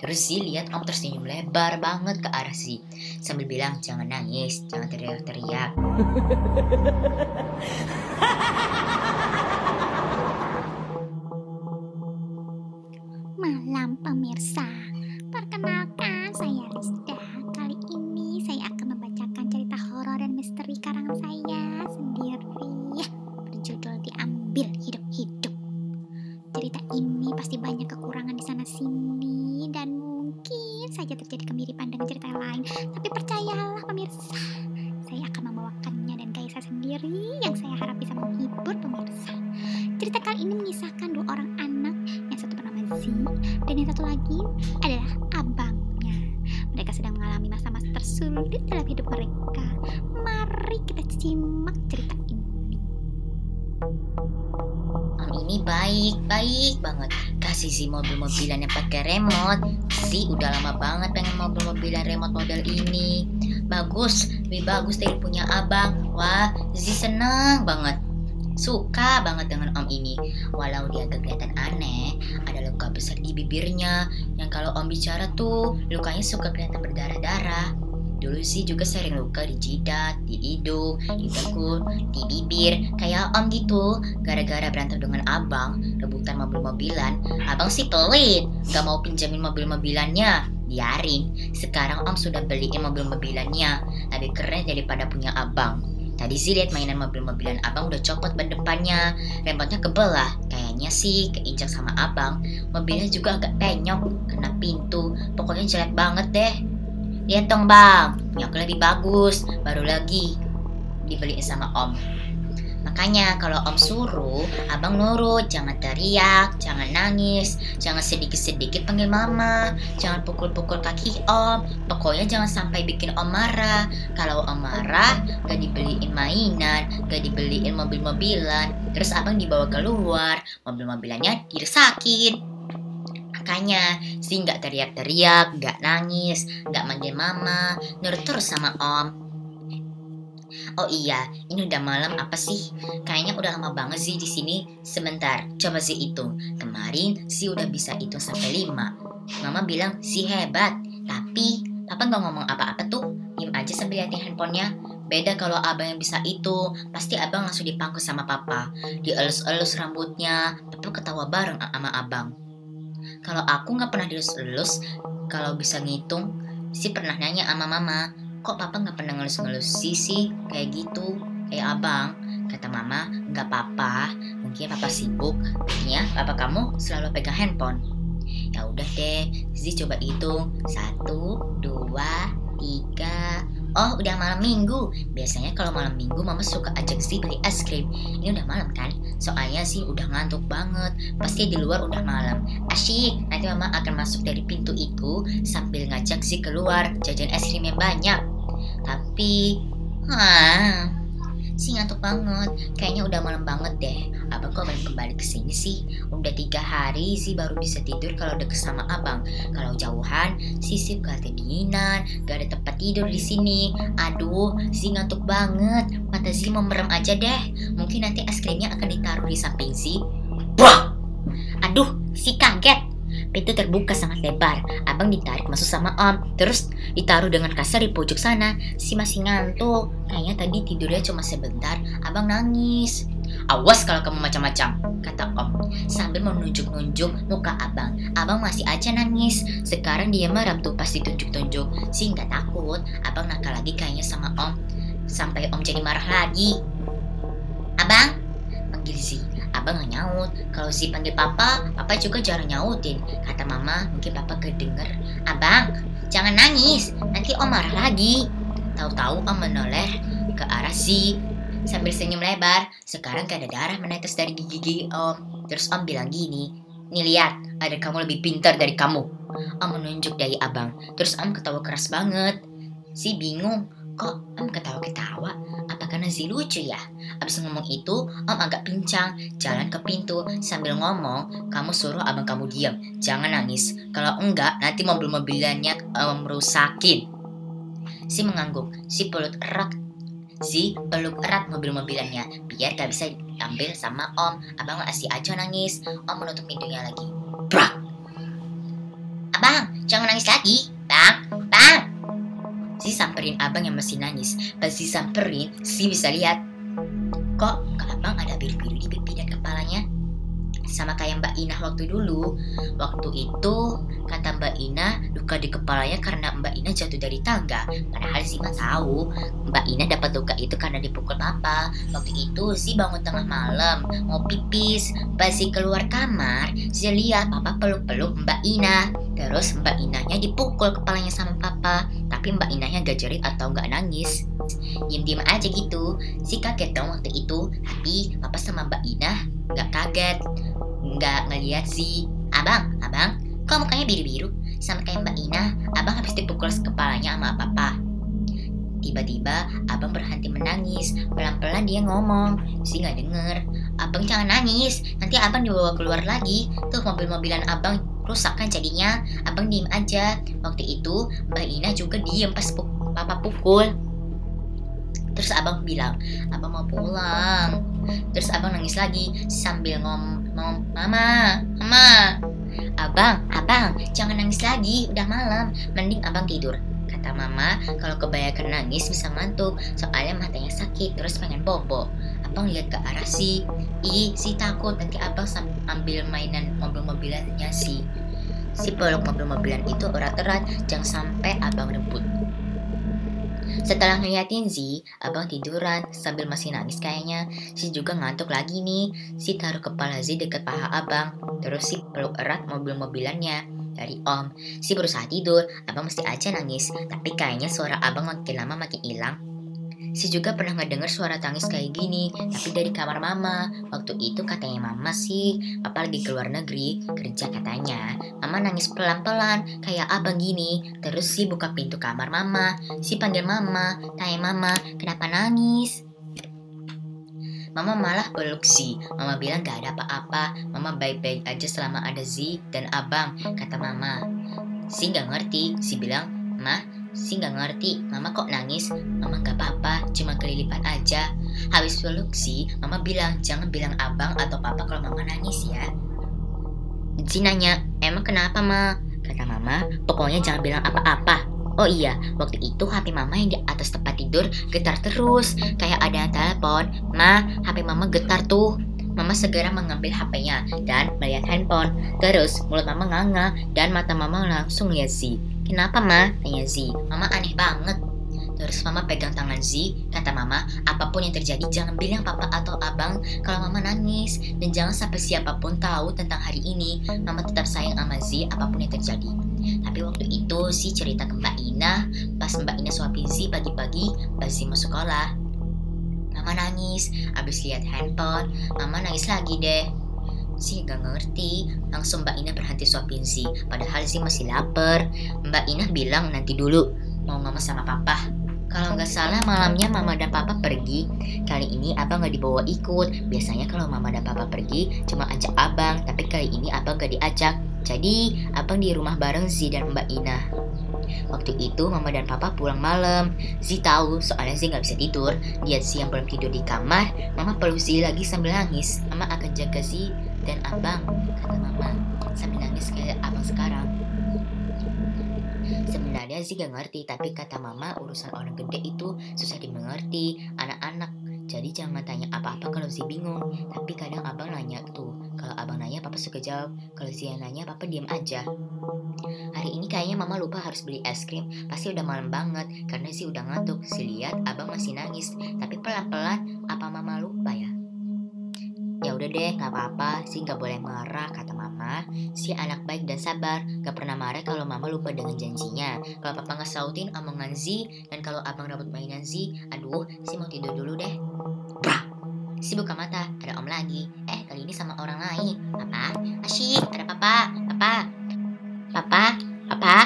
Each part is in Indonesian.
Terus si lihat Om tersenyum lebar banget ke arah si sambil bilang jangan nangis, jangan teriak-teriak. Malam pemirsa, perkenalkan saya Rizda. Kali ini saya akan membacakan cerita horor dan misteri karangan saya sendiri berjudul Diambil Hidup-Hidup. Cerita kali ini mengisahkan dua orang anak yang satu bernama Z dan yang satu lagi adalah abangnya. Mereka sedang mengalami masa-masa tersulit dalam hidup mereka. Mari kita simak cerita ini. Om ini baik, baik banget. Kasih si mobil-mobilan yang pakai remote. Si udah lama banget pengen mobil-mobilan remote model ini. Bagus, lebih bagus dari punya abang. Wah, Zi senang banget. Suka banget dengan om ini. Walau dia agak kelihatan aneh, ada luka besar di bibirnya. Yang kalau om bicara tuh, lukanya suka kelihatan berdarah-darah. Dulu sih juga sering luka di jidat, di hidung, di tekuk, di bibir, kayak om gitu. Gara-gara berantem dengan abang, rebutan mobil-mobilan, abang sih pelit, gak mau pinjamin mobil-mobilannya. Biarin, sekarang om sudah beliin mobil-mobilannya, lebih keren daripada punya abang. Tadi sih lihat mainan mobil-mobilan abang udah copot ban depannya, remote-nya kebelah. Kayaknya sih keinjak sama abang. Mobilnya juga agak penyok, kena pintu. Pokoknya jelek banget deh. Lihat dong bang, punya lebih bagus, baru lagi dibeliin sama om. Makanya kalau om suruh, abang nurut, jangan teriak, jangan nangis, jangan sedikit-sedikit panggil mama, jangan pukul-pukul kaki om, pokoknya jangan sampai bikin om marah. Kalau om marah, gak dibeliin mainan, gak dibeliin mobil-mobilan, terus abang dibawa keluar, mobil-mobilannya dirusakin. Makanya sih nggak teriak-teriak, nggak nangis, nggak manggil mama, nurut terus sama om. Oh iya, ini udah malam apa sih? Kayaknya udah lama banget sih di sini. Sebentar, coba sih hitung. Kemarin sih udah bisa hitung sampai 5. Mama bilang si hebat, tapi papa nggak ngomong apa-apa tuh. Diem aja sambil liatin handphonenya. Beda kalau abang yang bisa itu, pasti abang langsung dipangku sama papa. Dielus-elus rambutnya, papa ketawa bareng sama abang. Kalau aku nggak pernah dielus-elus, kalau bisa ngitung, sih pernah nanya sama mama, kok papa nggak pernah ngelus-ngelus sisi kayak gitu. Kayak abang. Kata mama nggak apa-apa mungkin papa sibuk. Ya papa kamu selalu pegang handphone? Ya udah deh. Zizi coba hitung. Satu dua tiga. Oh udah malam minggu. Biasanya kalau malam minggu mama suka ajak sih beli es krim. Ini udah malam kan? Soalnya sih udah ngantuk banget. Pasti di luar udah malam. Asyik Nanti mama akan masuk dari pintu itu Sambil ngajak sih keluar Jajan es krim yang banyak Tapi Hah sih ngantuk banget. Kayaknya udah malam banget deh. Abang kok balik kembali ke sini sih? Udah tiga hari sih baru bisa tidur kalau deket sama abang. Kalau jauhan sih gak kedinginan Gak ada tempat tidur di sini. Aduh sih ngantuk banget. Mata sih mau merem aja deh. Mungkin nanti es krimnya akan ditaruh di samping sih. Wah! Aduh si kaget Pintu terbuka sangat lebar. Abang ditarik masuk sama Om. Terus ditaruh dengan kasar di pojok sana. Si masih ngantuk. Kayaknya tadi tidurnya cuma sebentar. Abang nangis. Awas kalau kamu macam-macam, kata Om. Sambil menunjuk-nunjuk muka abang. Abang masih aja nangis. Sekarang dia merem tuh pas ditunjuk-tunjuk. Si nggak takut. Abang nakal lagi kayaknya sama Om. Sampai Om jadi marah lagi. Abang, panggil si abang gak nyaut. Kalau si panggil papa papa juga jarang nyautin. Kata mama mungkin papa kedenger. Abang jangan nangis. Nanti om marah lagi. Tahu-tahu om menoleh ke arah si sambil senyum lebar. Sekarang gak ada darah menetes dari gigi om. Terus om bilang gini nih lihat ada kamu lebih pintar dari kamu. Om menunjuk dari abang. Terus om ketawa keras banget. Si bingung kok om ketawa-ketawa apa karena si lucu ya Abis ngomong itu, Om agak pincang, jalan ke pintu sambil ngomong, kamu suruh abang kamu diam, jangan nangis. Kalau enggak, nanti mobil-mobilannya um, merusakin. Si mengangguk, si peluk erat, si peluk erat mobil-mobilannya, biar gak bisa diambil sama Om. Abang masih aja nangis, Om menutup pintunya lagi. Brak! Abang, jangan nangis lagi. Bang, Si samperin abang yang masih nangis. Pas si samperin, si bisa lihat. Kok abang ada biru-biru di pipi dan kepalanya? Sama kayak Mbak Ina waktu dulu. Waktu itu, kata Mbak Ina, luka di kepalanya karena Mbak Ina jatuh dari tangga. Padahal si mah tahu, Mbak Ina dapat luka itu karena dipukul papa. Waktu itu si bangun tengah malam, mau pipis. Pas si keluar kamar, si lihat papa peluk-peluk Mbak Ina. Terus Mbak Inanya dipukul kepalanya sama papa. Tapi Mbak Inanya gak jerit atau gak nangis. Diem-diem aja gitu. Si kaget dong waktu itu. Tapi papa sama Mbak Ina gak kaget. Gak ngeliat si Abang, abang, kok mukanya biru-biru? Sama kayak Mbak Ina, abang habis dipukul kepalanya sama papa. Tiba-tiba abang berhenti menangis. Pelan-pelan dia ngomong. Si nggak denger. Abang jangan nangis. Nanti abang dibawa keluar lagi. Tuh mobil-mobilan abang rusak kan jadinya. Abang diem aja. Waktu itu Mbak Ina juga diem pas pu- papa pukul. Terus abang bilang, abang mau pulang. Terus abang nangis lagi sambil ngom ngom mama, mama. Abang, abang, jangan nangis lagi. Udah malam. Mending abang tidur. Kata mama, kalau kebanyakan nangis bisa ngantuk. Soalnya matanya sakit, terus pengen bobo. Abang lihat ke arah si, ih, si takut nanti abang ambil mainan mobil-mobilannya si. Si peluk mobil-mobilan itu erat-erat, jangan sampai abang rebut. Setelah ngeliatin Z, abang tiduran sambil masih nangis kayaknya. Si juga ngantuk lagi nih. Si taruh kepala Z deket paha abang. Terus si peluk erat mobil-mobilannya. Dari om, si berusaha tidur, abang mesti aja nangis. Tapi kayaknya suara abang makin lama makin hilang. Si juga pernah ngedenger suara tangis kayak gini, tapi dari kamar mama. Waktu itu katanya mama sih, papa lagi keluar negeri, kerja katanya. Mama nangis pelan-pelan, kayak abang gini. Terus si buka pintu kamar mama, si panggil mama, tanya mama, kenapa nangis? Mama malah peluk. Mama bilang gak ada apa-apa. Mama baik-baik aja selama ada Z dan abang, kata mama. Si gak ngerti. Si bilang, Mah, si gak ngerti. Mama kok nangis? Mama gak apa-apa, cuma kelilipan aja. Habis peluk si, mama bilang, jangan bilang abang atau papa kalau mama nangis ya. Si nanya, emang kenapa ma? Kata mama, pokoknya jangan bilang apa-apa. Oh iya, waktu itu HP mama yang di atas tempat tidur getar terus. Kayak ada yang telepon. Ma, HP mama getar tuh. Mama segera mengambil HP-nya dan melihat handphone. Terus mulut mama nganga dan mata mama langsung lihat Z. Kenapa ma? Tanya Z. Mama aneh banget. Terus mama pegang tangan Z, kata mama, apa pun yang terjadi jangan bilang papa atau abang kalau mama nangis. Dan jangan sampai siapa pun tahu tentang hari ini, mama tetap sayang sama Z apa pun yang terjadi. Tapi waktu itu si cerita ke Mbak Ina, pas Mbak Ina suapin Z pagi-pagi, pas Z mau sekolah. Mama nangis, abis lihat handphone, mama nangis lagi deh. Si gak ngerti, langsung Mbak Ina berhenti suapin Si, padahal Si masih lapar. Mbak Ina bilang nanti dulu, mau mama sama papa. Kalau nggak salah malamnya mama dan papa pergi. Kali ini abang nggak dibawa ikut. Biasanya kalau mama dan papa pergi cuma ajak abang, tapi kali ini abang nggak diajak. Jadi abang di rumah bareng Zi dan Mbak Ina. Waktu itu mama dan papa pulang malam. Zi tahu soalnya Zi nggak bisa tidur. Lihat Zi yang belum tidur di kamar, mama peluk Zi lagi sambil nangis. Mama akan jaga Zi dan abang, kata mama sambil nangis kayak abang sekarang. Sebenarnya sih gak ngerti, tapi kata mama urusan orang gede itu susah dimengerti anak-anak. Jadi jangan tanya apa-apa kalau si bingung. Tapi kadang abang nanya tuh, kalau abang nanya papa suka jawab, kalau si nanya papa diam aja. Hari ini kayaknya mama lupa harus beli es krim, pasti udah malam banget karena si udah ngantuk. Si lihat abang masih nangis, tapi pelan-pelan apa mama lupa deh, nggak apa-apa. Si nggak boleh marah, kata mama. Si anak baik dan sabar, gak pernah marah kalau mama lupa dengan janjinya. Kalau papa ngesautin omongan Z, dan kalau abang dapat mainan Z, aduh, si mau tidur dulu deh. Brak! Si buka mata, ada om lagi. Eh, kali ini sama orang lain. Papa, asyik, ada papa, papa. Papa, papa.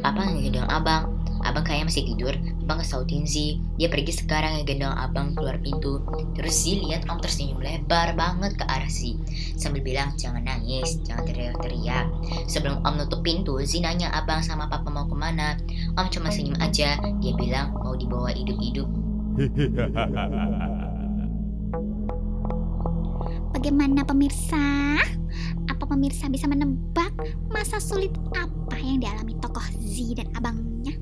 Papa ngegendong abang. Abang kayaknya masih tidur. Abang ngesautin Z. Dia pergi sekarang ngegendong abang keluar pintu. Terus Z lihat om tersenyum lebar banget ke arah Z. Sambil bilang, jangan nangis, jangan teriak-teriak. Sebelum om nutup pintu, Z nanya abang sama papa mau ke mana. Om cuma senyum aja. Dia bilang mau dibawa hidup-hidup. Bagaimana pemirsa? Apa pemirsa bisa menebak masa sulit apa yang dialami tokoh Z dan abangnya?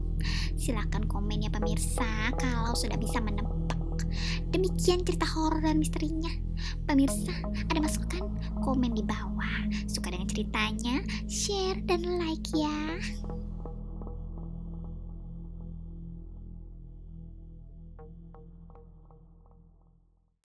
Silahkan komen ya pemirsa kalau sudah bisa menebak. Demikian cerita horor dan misterinya. Pemirsa, ada masukan? Komen di bawah. Suka dengan ceritanya? Share dan like ya.